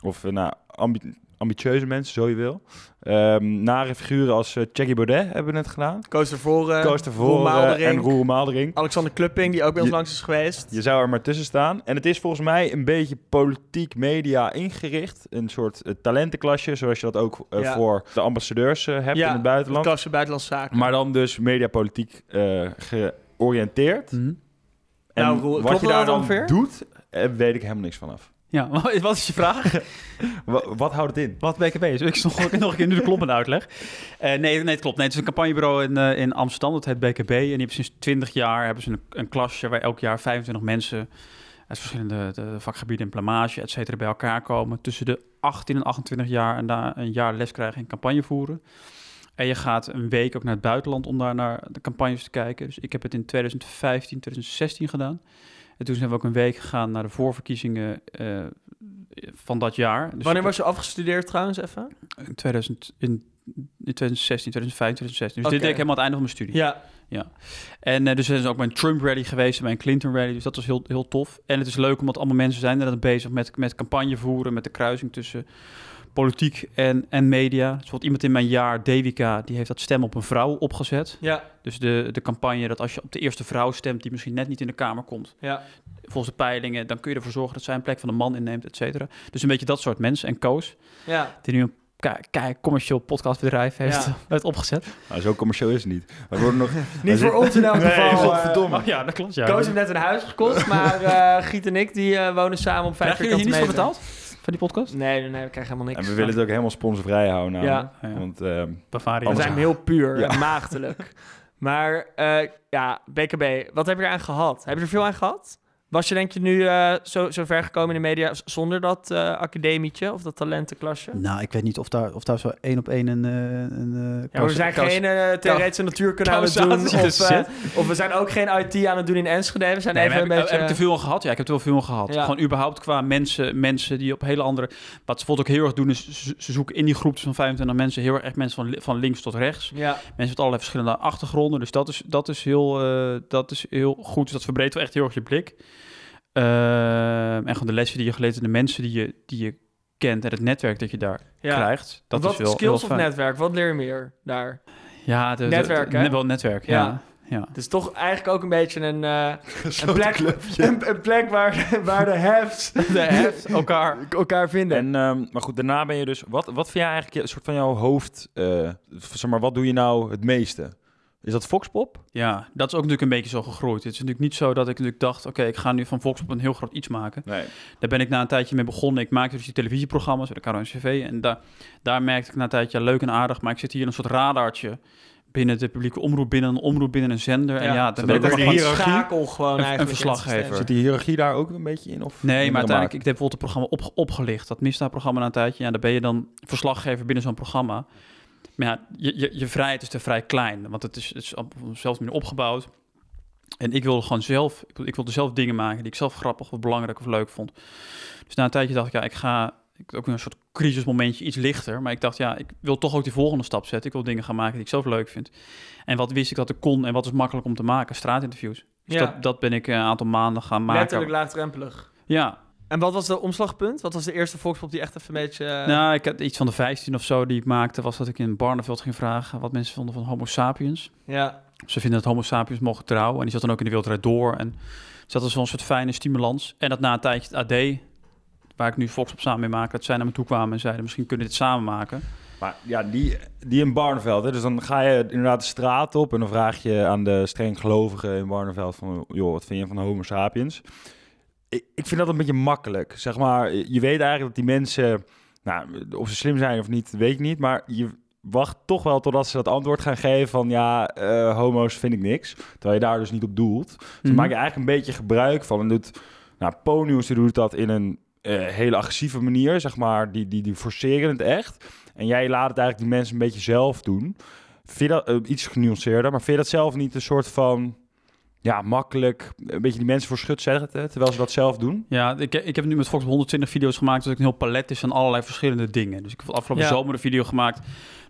Of eh, nou, ambi- ambitieuze mensen, zo je wil. Ehm nare figuren als uh, Jackie Baudet hebben we net gedaan. Koos ervoor. Koos ervoor eh, en Roel Maaldering. Alexander Klupping, die ook bij ons Je- langs is geweest. Je zou er maar tussen staan. En het is volgens mij een beetje politiek media ingericht. Een soort eh, talentenklasje, zoals je dat ook eh, Ja. voor de ambassadeurs eh, hebt Ja, in het buitenland. Klasse Buitenlandse Zaken. Maar dan dus mediapolitiek eh georiënteerd. Mhm. En Nou, Roel, wat je daar dan ongeveer? doet, eh, weet ik helemaal niks vanaf. Ja, wat is je vraag? Wa- wat houdt het in? Wat BKB is? Ik nog, nog een keer nu de kloppende uitleg. Eh, nee, nee, het klopt. Nee, het is een campagnebureau in, eh, in Amsterdam. Dat heet BKB. En die hebben sinds 20 jaar hebben ze een, een klasje waar elk jaar 25 mensen uit verschillende de vakgebieden en plamage, et cetera, bij elkaar komen. Tussen de 18 en 28 jaar en daar een jaar les krijgen in campagne voeren. En je gaat een week ook naar het buitenland om daar naar de campagnes te kijken. Dus ik heb het in 2015, 2016 gedaan. En toen zijn we ook een week gegaan naar de voorverkiezingen eh, van dat jaar. Dus Wanneer was je afgestudeerd trouwens even? in 2000, in in 2016, 2015, 2016. Dus dit deed ik helemaal aan het einde van mijn studie. Ja, En uh, dus zijn ze ook bij een Trump rally geweest, bij een Clinton rally. Dus dat was heel, heel tof. En het is leuk omdat allemaal mensen zijn er bezig met, met campagne voeren, met de kruising tussen politiek en, en media. Dus bijvoorbeeld iemand in mijn jaar, Devika, die heeft dat stem op een vrouw opgezet. ja, Dus de, de campagne dat als je op de eerste vrouw stemt die misschien net niet in de Kamer komt, ja. volgens de peilingen, dan kun je ervoor zorgen dat zij een plek van een man inneemt, et cetera. Dus een beetje dat soort mensen. En Koos, ja. die nu een ke- commercieel podcastbedrijf heeft, Ja. heeft opgezet. Nou, zo commercieel is het niet. We worden nog... Niet voor ons in elk geval. eh, godverdomme. Oh ja, dat klopt. Ja. Koos heeft net een huis gekocht, maar eh, Giet en ik die eh, wonen samen op vijf Krijg je hier vierkante niets voor meter. betaald? Van die podcast? Nee, nee, nee, we krijgen helemaal niks. En we willen het ook helemaal sponsorvrij houden. Nou. Ja. Ja. Want ehm, Bavaria. We zijn heel puur Ja. en maagdelijk. Maar eh, ja, BKB, wat heb je eraan gehad? Heb je er veel aan gehad? Was je denk je nu eh, zo, zo ver gekomen in de media zonder dat eh, academietje of dat talentenklasje? Nou, ik weet niet of daar, of daar zo één op één een... eh, een eh, Ja, we zijn kous- geen eh, theoretische natuurkunde aan het doen. Of, of we zijn ook geen IT aan het doen in Enschede. We zijn Nee, even maar een heb, beetje... heb ik te veel aan gehad? Ja, ik heb er wel veel aan gehad. Ja. Gewoon überhaupt qua mensen, mensen die op hele andere... Wat ze bijvoorbeeld ook heel erg doen, is ze, zoeken in die groep van 25 mensen heel erg echt mensen van, van links tot rechts. Ja, Mensen met allerlei verschillende achtergronden. Dus dat is, dat is, heel, eh, dat is heel goed. Dus dat verbreedt wel echt heel erg je blik. Ehm, en gewoon de lessen die je geleerd hebt, de mensen die je, die je kent en het netwerk dat je daar ja. krijgt. Dat wat is wel skills heel of netwerk? Wat leer je meer daar? Ja, de, Netwerk, de- hè? wel netwerk, Ja. ja. ja. Het is toch eigenlijk ook een beetje een, eh, een, plek, een, een plek waar, waar de hefts De heft, elkaar. elkaar vinden. En, ehm, maar goed, daarna ben je dus... Wat, wat vind jij eigenlijk je- een soort van jouw hoofd... eh, zeg maar, wat doe je nou het meeste? Is dat Foxpop? Ja, dat is ook natuurlijk een beetje zo gegroeid. Het is natuurlijk niet zo dat ik natuurlijk dacht... oké, ik ga nu van Volkswagen een heel groot iets maken. Nee. Daar ben ik na een tijdje mee begonnen. Ik maakte dus die televisieprogramma's bij de KRO-NCV... en daar, daar merkte ik na een tijdje, ja, leuk en aardig... maar ik zit hier in een soort radartje binnen de publieke omroep... binnen een omroep, binnen een zender. En ja, dan ben ik een hiërarchie? schakel gewoon Een- een verslaggever. Zit die hiërarchie daar ook een beetje in? Of Nee, maar uiteindelijk, ik heb bijvoorbeeld het programma op, opgelicht. Dat misdaadprogramma na een tijdje. Ja, daar ben je dan verslaggever binnen zo'n programma. Maar ja, je, je, je vrijheid is te vrij klein. Want het is, het is op manier opgebouwd. En ik wilde gewoon zelf, ik ik wilde zelf dingen maken die ik zelf grappig of belangrijk of leuk vond. Dus na een tijdje dacht ik, ja, ik ga ik, ook een soort crisismomentje, iets lichter. Maar ik dacht, ja, ik wil toch ook die volgende stap zetten. Ik wil dingen gaan maken die ik zelf leuk vind. En wat wist ik dat ik kon en wat is makkelijk om te maken? Straatinterviews. Dus Ja. dat, dat ben ik een aantal maanden gaan maken. Letterlijk laagdrempelig. Ja, En wat was de omslagpunt? Wat was de eerste volkspop die echt even een beetje... eh, Nou, ik had iets van de 15 of zo die ik maakte, was dat ik in Barneveld ging vragen wat mensen vonden van Homo sapiens. Ja, Ze vinden dat Homo sapiens mogen trouwen en die zat dan ook in de wereldrijd door. En dat was wel een soort fijne stimulans. En dat na een tijdje het AD, waar ik nu Fox op samen mee maak, dat zij naar me toe kwamen en zeiden misschien kunnen we dit samen maken. Maar ja, die, die in Barneveld. Hè? Dus dan ga je inderdaad de straat op en dan vraag je aan de streng gelovigen in Barneveld van... joh, wat vind je van homo sapiens? Ik, ik vind dat een beetje makkelijk. Zeg maar, je weet eigenlijk dat die mensen... Nou, of ze slim zijn of niet, weet ik niet. Maar je wacht toch wel totdat ze dat antwoord gaan geven van... ja, eh, homo's vind ik niks. Terwijl je daar dus niet op doelt. Dus Mhm. maak je eigenlijk een beetje gebruik van. En doet, nou, Po-nieuws die doet dat in een eh, hele agressieve manier, zeg maar. Die, die, die forceren het echt. En jij laat het eigenlijk die mensen een beetje zelf doen. Vind je dat, eh, iets genuanceerder, maar vind je dat zelf niet een soort van... Ja, makkelijk, een beetje die mensen voor schut zetten, terwijl ze dat zelf doen? Ja, ik, ik heb nu met Fox 120 video's gemaakt, dat ik een heel palet is van allerlei verschillende dingen. Dus ik heb afgelopen Ja. zomer een video gemaakt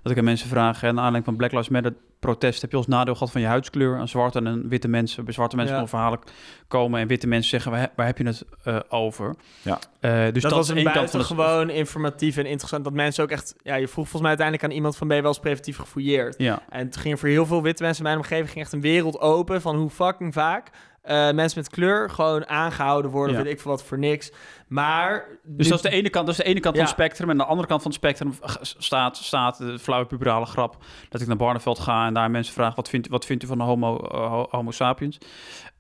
dat ik aan mensen vraag, en aanleiding van Black Lives Matter protest, heb je als nadeel gehad van je huidskleur? Een zwarte en een witte mensen, bij zwarte mensen Ja. komen verhalen komen en witte mensen zeggen, waar, waar heb je het eh, over? Ja. Eh, dus dat, dat, was is een één kant van het... buitengewoon informatief en interessant. Dat mensen ook echt... Ja, je vroeg volgens mij uiteindelijk aan iemand van... Ben je wel eens preventief gefouilleerd? Ja, En het ging voor heel veel witte mensen in mijn omgeving... ging echt een wereld open van hoe fucking vaak... eh, mensen met kleur gewoon aangehouden worden... Ja. weet ik veel wat, voor niks. Maar... dus dat is de ene kant, dat is de ene kant Ja. van het spectrum. En aan de andere kant van het spectrum staat, staat de flauwe puberale grap dat ik naar Barneveld ga en daar mensen vragen, wat vindt, wat vindt u van de homo, eh, ho- homo sapiens?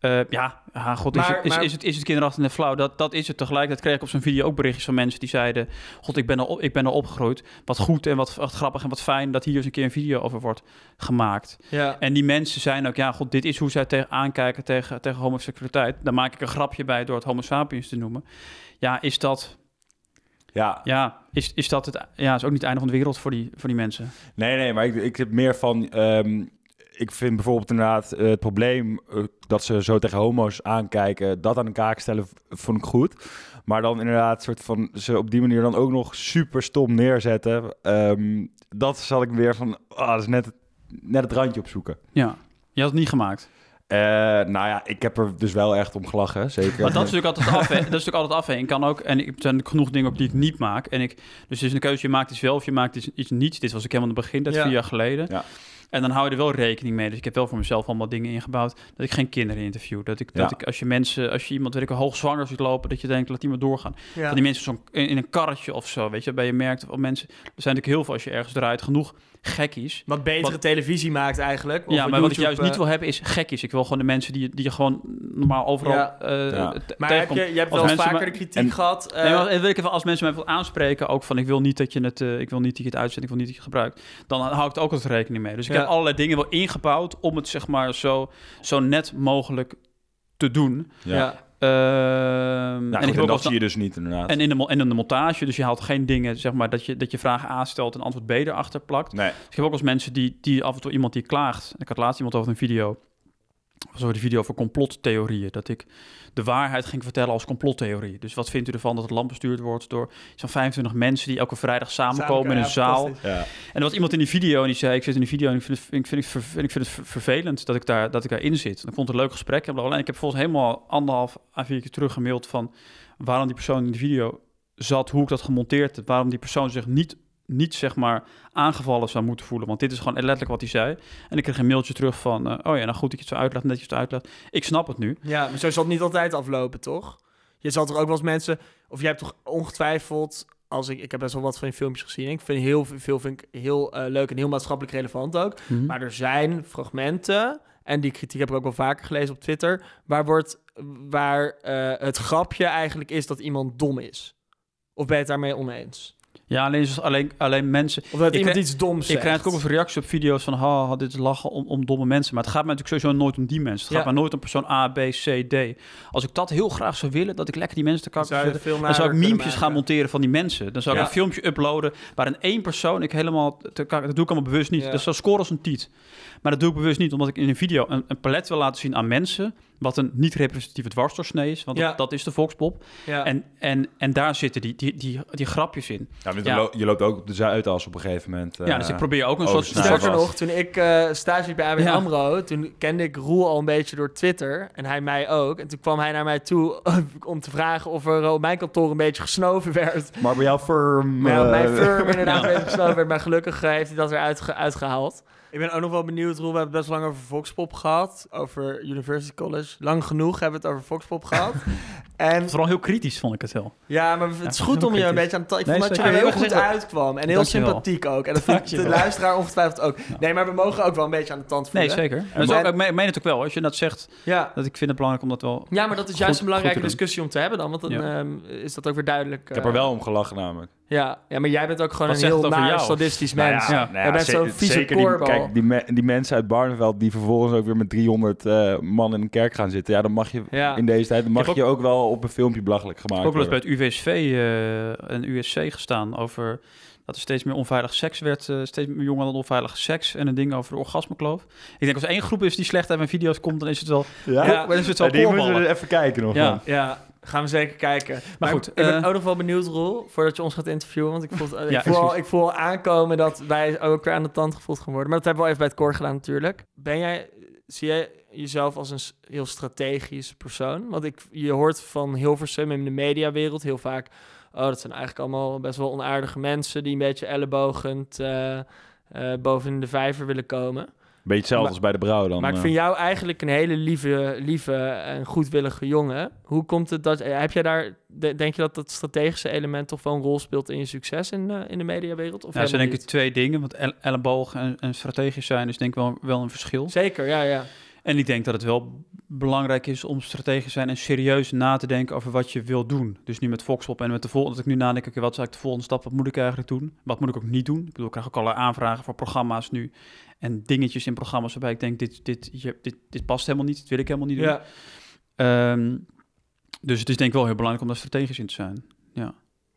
Eh, ja, god, is, Maar- het, is, maar- is, het, is het kinderachtig en flauw? Dat, dat is het. Tegelijkertijd kreeg ik op zo'n video ook berichtjes van mensen die zeiden... God, ik ben er, op, ik ben er opgegroeid. Wat goed en wat, wat grappig en wat fijn dat hier eens een keer een video over wordt gemaakt. Ja. En die mensen zijn ook, ja, god, dit is hoe zij tegen aankijken tegen, tegen homoseksualiteit. Daar maak ik een grapje bij door het homo sapiens te noemen. Ja, is dat, Ja, ja, is, is dat het, ja, is ook niet het einde van de wereld voor die, voor die mensen. nee, nee, maar ik, ik heb meer van... ehm, ik vind bijvoorbeeld inderdaad het probleem eh, dat ze zo tegen homo's aankijken, dat aan de kaak stellen, vond ik goed. Maar dan inderdaad soort van ze op die manier dan ook nog super stom neerzetten. Ehm, dat zal ik weer van, ah, dat is net, het- net het randje opzoeken. Ja. Je had het niet gemaakt. Eh, nou ja, ik heb er dus wel echt om gelachen, zeker. Maar dat is natuurlijk altijd afwegen. Dat is natuurlijk altijd. Ik kan ook, en ik er zijn genoeg dingen op die ik niet maak. En ik, dus het is een keuze, je maakt iets wel of je maakt iets, iets niet. Dit was ik helemaal aan het begin, dat is Ja. vier jaar geleden. Ja. En dan hou je er wel rekening mee. Dus ik heb wel voor mezelf allemaal dingen ingebouwd. Dat ik geen kinderen interview. Dat ik, dat Ja. ik als je mensen, als je iemand, weet ik, hoogzwanger ziet lopen, dat je denkt, laat iemand doorgaan. Ja. Van die mensen zo'n in, in een karretje of zo, weet je, waarbij je merkt, of mensen, er zijn natuurlijk heel veel als je ergens draait, genoeg gekkies. Wat betere Wat- televisie maakt eigenlijk. Of ja, maar wat ik juist niet eh, wil hebben is gekkies. Ik wil gewoon de mensen die, die je gewoon normaal overal Ja. eh, Ja. Maar heb je, je hebt Als wel vaker de kritiek en- gehad. eh, Nee, maar wil ik even als mensen mij willen aanspreken, ook van ik wil niet dat je het, eh, ik wil niet dat je het uitzet, ik wil niet dat je het gebruikt, dan hou ik er ook wat rekening mee. Dus ik Ja. heb allerlei dingen wel ingebouwd om het zeg maar zo, zo net mogelijk te doen. ja. Nou, en goed, dat zie je dus niet inderdaad. en in de, en in de montage, dus je haalt geen dingen, zeg maar, dat je, dat je vragen aanstelt en antwoord B erachter plakt. nee, Dus ik heb ook eens mensen die, die af en toe iemand die klaagt. Ik had laatst iemand over een video. Was over die video over complottheorieën. Dat ik de waarheid ging vertellen als complottheorie. Dus wat vindt u ervan dat het land bestuurd wordt door zo'n 25 mensen die elke vrijdag samenkomen in een Ja, zaal? ja. En er was iemand in die video en die zei: Ik zit in die video en ik vind het, ik vind het, ver- ik vind het ver- vervelend dat ik, daar, dat ik daarin zit. En ik vond het een leuk gesprek. En, en ik heb volgens helemaal anderhalf à vier keer terug gemaild van waarom die persoon in de video zat, hoe ik dat gemonteerd heb, waarom die persoon zich niet, niet zeg maar aangevallen zou moeten voelen. Want dit is gewoon letterlijk wat hij zei. En ik kreeg een mailtje terug van: eh, Oh ja, nou goed dat je het zo uitlegt, netjes het uitlegt. Ik snap het nu. Ja, maar zo zal het niet altijd aflopen, toch? Je zal toch ook wel eens mensen... Of jij hebt toch ongetwijfeld... Als ik, ik heb best wel wat van je filmpjes gezien. Ik vind heel veel vind ik heel eh, leuk en heel maatschappelijk relevant ook. Maar er zijn fragmenten, en die kritiek heb ik ook wel vaker gelezen op Twitter, waar, wordt, waar eh, het grapje eigenlijk is dat iemand dom is. Of ben je het daarmee oneens? Ja, alleen, alleen, alleen mensen. Of dat Ik iemand krijg- iets doms Ik zegt. krijg ook eens reacties op video's van, ha, dit is lachen om, om domme mensen. Maar het gaat mij natuurlijk sowieso nooit om die mensen. Het gaat mij nooit om persoon A, B, C, D. Als ik dat heel graag zou willen, dat ik lekker die mensen te kakken Zou dan zou ik memepjes gaan monteren van die mensen. Dan zou ik een filmpje uploaden waarin één persoon ik helemaal te kakken. Dat doe ik allemaal bewust niet. Ja. Dat zou scoren als een tiet. Maar dat doe ik bewust niet, omdat ik in een video een, een palet wil laten zien aan mensen. Wat een niet representatieve dwarsdoorsnee is. Want Ja. dat, dat is de volkspop. Ja. En, en, en daar zitten die, die, die, die grapjes in. Ja. Je, lo- je loopt ook op de Zuidas op een gegeven moment. ja, dus eh, ik probeer ook een soort... Sterker nog, toen ik eh stage liep bij ABN Ja. AMRO, toen kende ik Roel al een beetje door Twitter. En hij mij ook. En toen kwam hij naar mij toe om te vragen of er op mijn kantoor een beetje gesnoven werd. Maar bij jouw firm... Ja, op mijn eh, firm inderdaad Ja. een beetje gesnoven werd. Maar gelukkig eh, heeft hij dat weer uitge- uitgehaald. Ik ben ook nog wel benieuwd, Roel. We hebben het best lang over Voxpop gehad. Over University College. Lang genoeg hebben we het over Voxpop gehad. En Vooral heel kritisch vond ik het wel. ja, maar het is Ja, goed om je een beetje aan het... Ik Nee, vond dat je zeker. er heel goed uitkwam. En heel Dankjewel. sympathiek ook. En dat vindt de luisteraar ongetwijfeld ook. Nee, maar we mogen ook wel een beetje aan de tand Nee, voelen. zeker. En Maar- ook, ik meen- het ook wel. Als je dat zegt, Ja. dat ik vind het belangrijk om dat wel... ja, maar dat is Goed- juist een belangrijke te discussie om te hebben dan. Want dan Ja. ehm, is dat ook weer duidelijk. Ik heb eh, er wel om gelachen namelijk. Ja, ja, maar jij bent ook gewoon Wat een heel naar jou? sadistisch Nou mens. ja, nou Jij bent ze- zo'n vieze zeker die. Kijk, die, me- die mensen uit Barneveld die vervolgens ook weer met 300 eh, man in een kerk gaan zitten. Ja, dan mag je Ja. in deze tijd dan mag je ook wel op een filmpje belachelijk Ik gemaakt heb ook wel eens worden. bij het UWSV eh, en USC gestaan over dat er steeds meer onveilig seks werd. eh, steeds meer jongeren hadden onveilige seks en een ding over de orgasmekloof. Ik denk als er één groep is die slecht uit mijn video's komt, dan is het wel, Ja? Ja. dan is het wel Ja, die moeten we even kijken nog. Ja. Ja, gaan we zeker kijken. Maar, goed, ik ben eh, ook nog wel benieuwd, Roel, voordat je ons gaat interviewen. Want ik voel, eh, Ja, ik voel, al, excuus. ik voel al aankomen dat wij ook weer aan de tand gevoeld gaan worden. Maar dat hebben we al even bij het koor gedaan natuurlijk. Ben jij, zie jij jezelf als een heel strategisch persoon? Want ik, je hoort van Hilversum in de mediawereld heel vaak... Oh, dat zijn eigenlijk allemaal best wel onaardige mensen... die een beetje ellebogend eh, eh, boven de vijver willen komen. Beetje hetzelfde Maar- als bij de brouw dan. Maar ik eh. vind jou eigenlijk een hele lieve, lieve en goedwillige jongen. Hoe komt het dat... eh, Heb jij daar... de- Denk je dat dat strategische element toch wel een rol speelt in je succes in, eh, in de mediawereld? Of Ja, dat zijn denk ik twee dingen. Want el- elleboog en, en strategisch zijn is denk ik wel, wel een verschil. Zeker, ja, ja. En ik denk dat het wel belangrijk is om strategisch te zijn en serieus na te denken over wat je wil doen. Dus nu met Foxpop en met de volgende, dat ik nu nadenk, oké, wat is eigenlijk de volgende stap? Wat moet ik eigenlijk doen? Wat moet ik ook niet doen? Ik bedoel, ik krijg ook allerlei aanvragen voor programma's nu en dingetjes in programma's waarbij ik denk, dit, dit, je, dit, dit past helemaal niet, dit wil ik helemaal niet doen. ja. Ehm, dus het is denk ik wel heel belangrijk om daar strategisch in te zijn.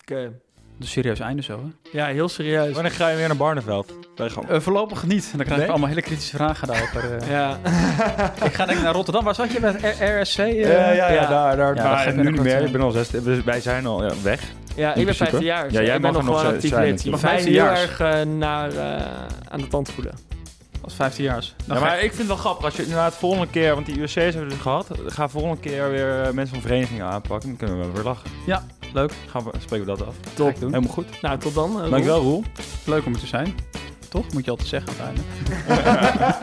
Oké. Dus serieus einde zo, hè? Ja, heel serieus. Wanneer ga je weer naar Barneveld? Ben gewoon- Eh, voorlopig niet. Dan krijg ik Nee? allemaal hele kritische vragen daarover. eh. Ja. ik ga denk ik naar Rotterdam. Waar zat je R- RSC? eh? Ja, ja, ja. daar, daar, Ja, nu niet meer. Ik ben al zes, wij zijn al ja, weg. Ja, ik ben principe. 15 jaar. dus Ja, jij ik ben mag nog wel nog actief zijn lid. Je mag mij heel 15 erg naar, eh, aan de tand voelen. Als 15 jaar. Ja, maar ik- vind het wel grappig als je inderdaad volgende keer, want die USC's hebben we dus gehad, ga volgende keer weer eh, mensen van verenigingen aanpakken. Dan kunnen we wel weer lachen. Leuk. Gaan we, spreken we dat af. Top. doen. Helemaal goed. Nou, tot dan. Roel. Dankjewel, Roel. Leuk om er te zijn. Toch? Moet je altijd zeggen aan het einde.